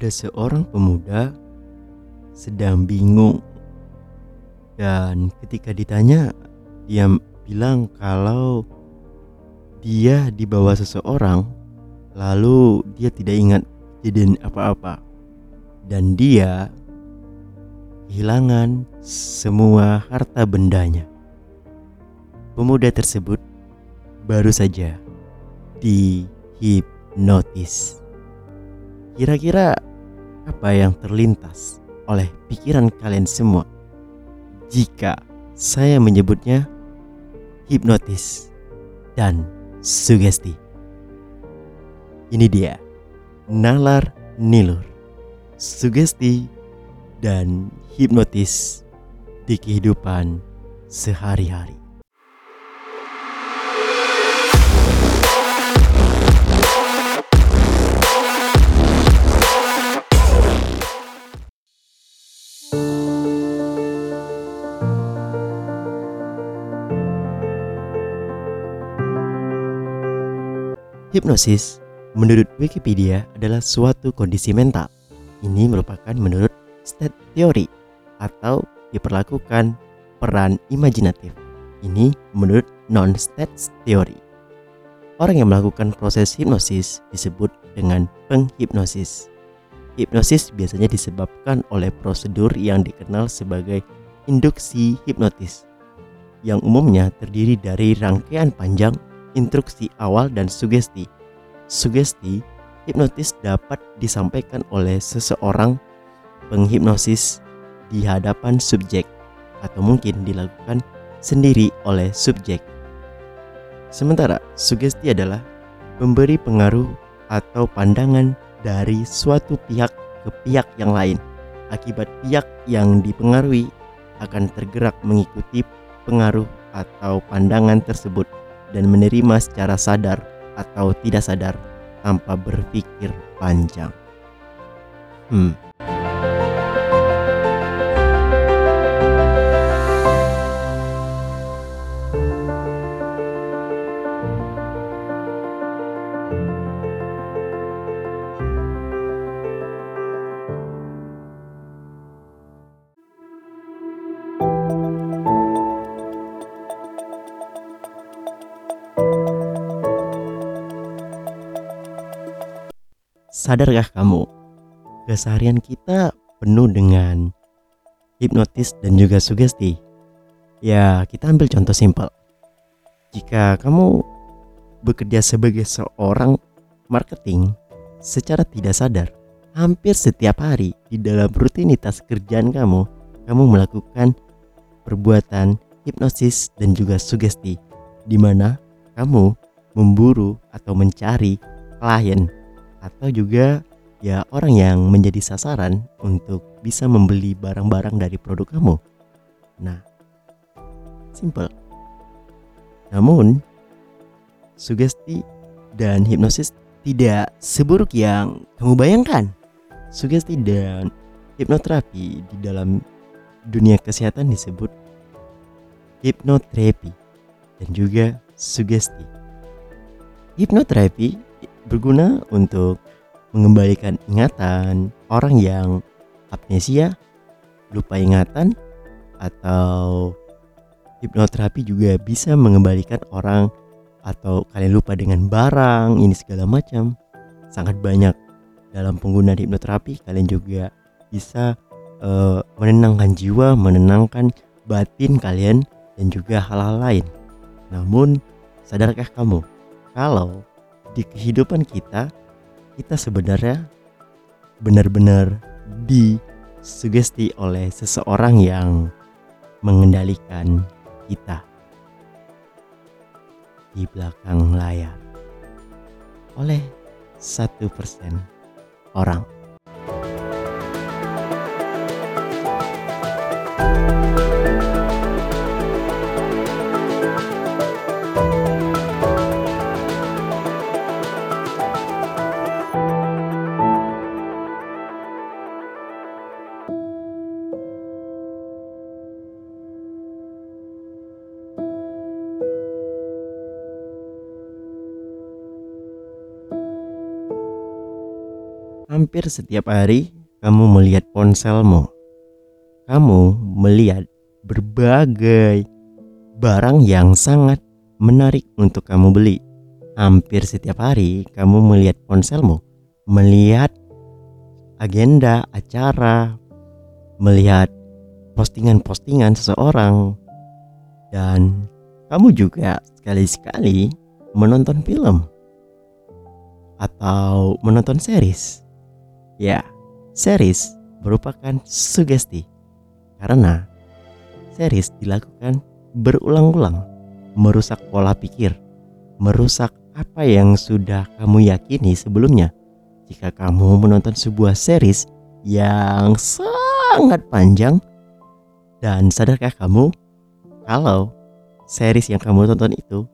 ada seorang pemuda sedang bingung dan ketika ditanya dia bilang kalau dia dibawa seseorang lalu dia tidak ingat kejadian apa-apa dan dia kehilangan semua harta bendanya. Pemuda tersebut baru saja dihipnotis. Kira-kira apa yang terlintas oleh pikiran kalian semua jika saya menyebutnya hipnotis dan sugesti? Ini dia, nalar nilur, sugesti dan hipnotis di kehidupan sehari-hari. Hipnosis menurut Wikipedia adalah suatu kondisi mental. Ini merupakan menurut state theory atau diperlakukan peran imajinatif. Ini menurut non-state theory. Orang yang melakukan proses hipnosis disebut dengan penghipnosis. Hipnosis biasanya disebabkan oleh prosedur yang dikenal sebagai induksi hipnotis, yang umumnya terdiri dari rangkaian panjang instruksi awal dan sugesti. Sugesti hipnotis dapat disampaikan oleh seseorang penghipnosis di hadapan subjek atau mungkin dilakukan sendiri oleh subjek. Sementara sugesti adalah memberi pengaruh atau pandangan dari suatu pihak ke pihak yang lain. Akibat pihak yang dipengaruhi akan tergerak mengikuti pengaruh atau pandangan tersebut dan menerima secara sadar atau tidak sadar tanpa berpikir panjang. Hmm. Sadarkah kamu, keseharian kita penuh dengan hipnotis dan juga sugesti? Ya, kita ambil contoh simpel. Jika kamu bekerja sebagai seorang marketing secara tidak sadar, hampir setiap hari di dalam rutinitas kerjaan kamu, kamu melakukan perbuatan hipnosis dan juga sugesti di mana kamu memburu atau mencari klien atau juga ya orang yang menjadi sasaran untuk bisa membeli barang-barang dari produk kamu. Nah, simple. Namun, sugesti dan hipnosis tidak seburuk yang kamu bayangkan. Sugesti dan hipnoterapi di dalam dunia kesehatan disebut hipnoterapi dan juga sugesti. Hipnoterapi berguna untuk mengembalikan ingatan orang yang amnesia, lupa ingatan, atau hipnoterapi juga bisa mengembalikan orang atau kalian lupa dengan barang ini segala macam. Sangat banyak. Dalam penggunaan hipnoterapi kalian juga bisa uh, menenangkan jiwa menenangkan batin kalian dan juga hal-hal lain. Namun sadarkah kamu? Kalau di kehidupan kita kita sebenarnya benar-benar disugesti oleh seseorang yang mengendalikan kita di belakang layar oleh satu persen orang. Hampir setiap hari kamu melihat ponselmu. Kamu melihat berbagai barang yang sangat menarik untuk kamu beli. Hampir setiap hari kamu melihat ponselmu, melihat agenda acara, melihat postingan-postingan seseorang, dan kamu juga sekali-sekali menonton film atau menonton series. Ya, series merupakan sugesti karena series dilakukan berulang-ulang merusak pola pikir, merusak apa yang sudah kamu yakini sebelumnya. Jika kamu menonton sebuah series yang sangat panjang, dan sadarkah kamu kalau series yang kamu tonton itu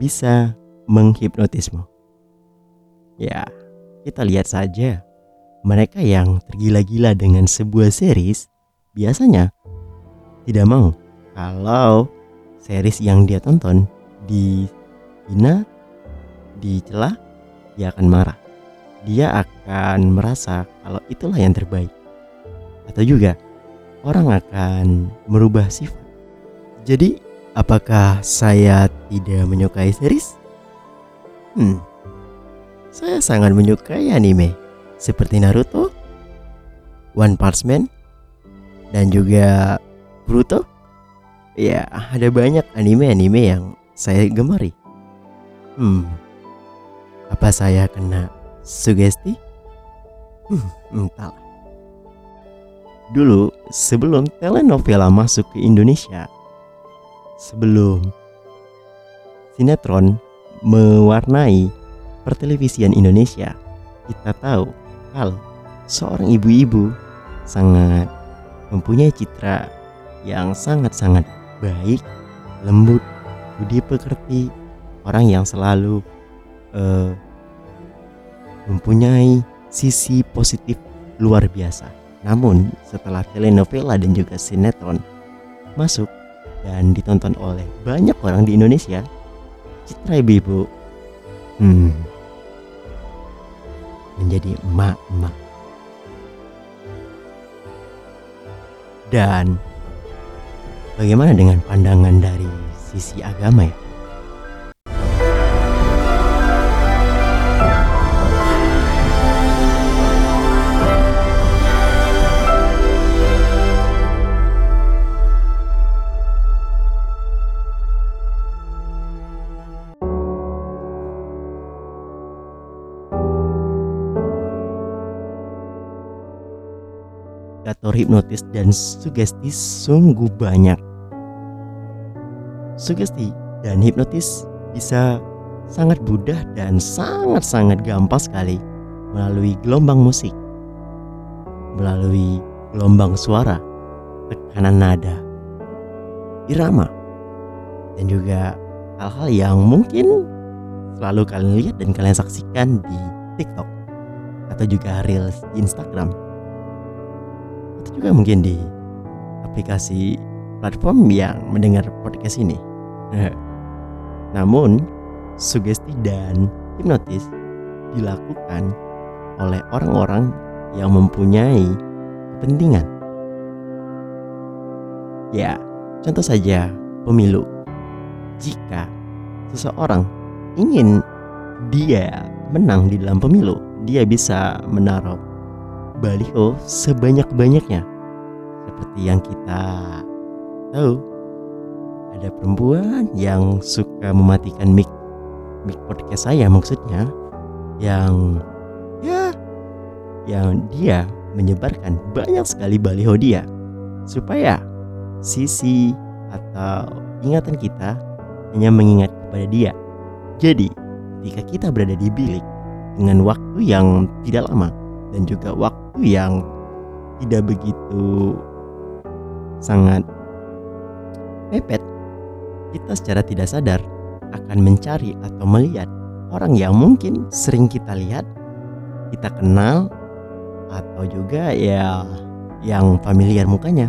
bisa menghipnotismu? Ya, kita lihat saja. Mereka yang tergila-gila dengan sebuah series biasanya tidak mau kalau series yang dia tonton dihina, dicela, dia akan marah. Dia akan merasa kalau itulah yang terbaik. Atau juga orang akan merubah sifat. Jadi, apakah saya tidak menyukai series? Hmm. Saya sangat menyukai anime seperti Naruto, One Punch Man, dan juga Boruto ya ada banyak anime-anime yang saya gemari. Hmm, apa saya kena sugesti? Hmm, entahlah. Dulu sebelum telenovela masuk ke Indonesia, sebelum sinetron mewarnai pertelevisian Indonesia, kita tahu kalau seorang ibu-ibu sangat mempunyai citra yang sangat-sangat baik, lembut, budi pekerti, orang yang selalu uh, mempunyai sisi positif luar biasa. Namun setelah telenovela dan juga sinetron masuk dan ditonton oleh banyak orang di Indonesia, citra ibu-ibu hmm, menjadi emak-emak. Dan Bagaimana dengan pandangan dari sisi agama ya? Indikator hipnotis dan sugesti sungguh banyak. Sugesti dan hipnotis bisa sangat mudah dan sangat-sangat gampang sekali melalui gelombang musik, melalui gelombang suara, tekanan nada, irama, dan juga hal-hal yang mungkin selalu kalian lihat dan kalian saksikan di TikTok atau juga Reels Instagram atau juga mungkin di aplikasi platform yang mendengar podcast ini. Namun, sugesti dan hipnotis dilakukan oleh orang-orang yang mempunyai kepentingan. Ya, contoh saja pemilu. Jika seseorang ingin dia menang di dalam pemilu, dia bisa menaruh baliho sebanyak-banyaknya. Seperti yang kita tahu ada perempuan yang suka mematikan mic mic podcast saya maksudnya yang ya yang dia menyebarkan banyak sekali baliho dia supaya sisi atau ingatan kita hanya mengingat kepada dia. Jadi ketika kita berada di bilik dengan waktu yang tidak lama dan juga waktu yang tidak begitu sangat mepet, kita secara tidak sadar akan mencari atau melihat orang yang mungkin sering kita lihat, kita kenal, atau juga ya yang familiar mukanya.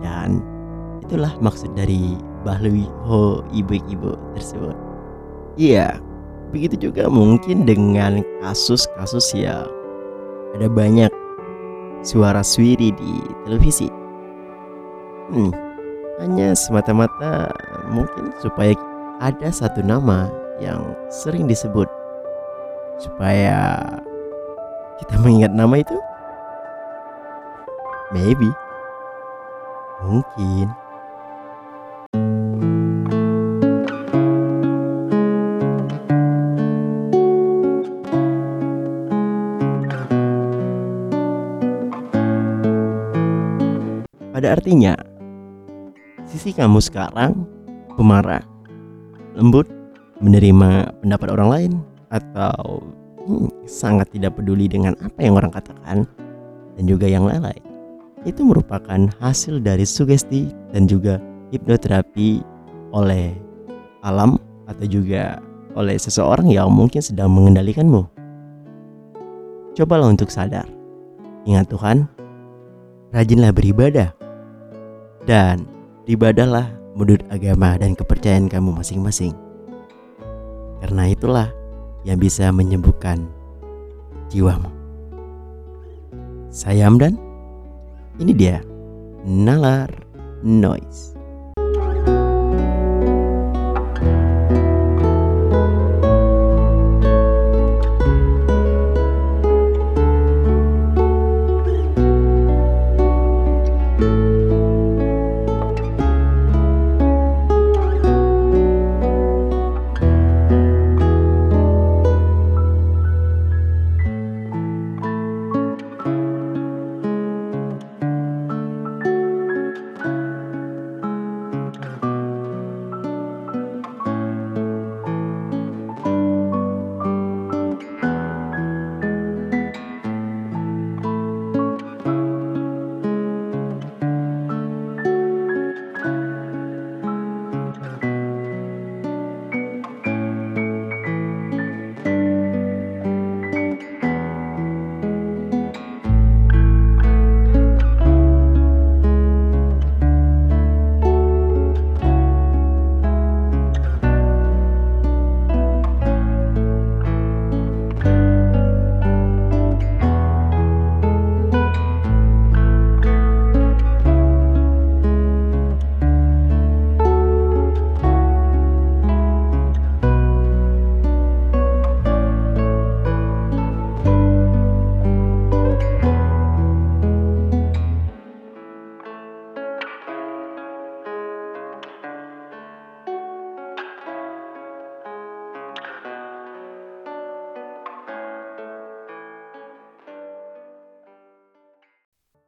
Dan itulah maksud dari Bahlui Ho ibu-ibu tersebut. Iya, begitu juga mungkin dengan kasus-kasus yang ada banyak suara suiri di televisi. Hmm, hanya semata-mata mungkin supaya ada satu nama yang sering disebut supaya kita mengingat nama itu. Maybe. Mungkin. Pada artinya, sisi kamu sekarang pemarah, lembut, menerima pendapat orang lain, atau hmm, sangat tidak peduli dengan apa yang orang katakan, dan juga yang lain-lain. Itu merupakan hasil dari sugesti dan juga hipnoterapi oleh alam atau juga oleh seseorang yang mungkin sedang mengendalikanmu. Cobalah untuk sadar. Ingat Tuhan, rajinlah beribadah dan ibadahlah menurut agama dan kepercayaan kamu masing-masing. Karena itulah yang bisa menyembuhkan jiwamu. Saya Amdan. Ini dia Nalar Noise.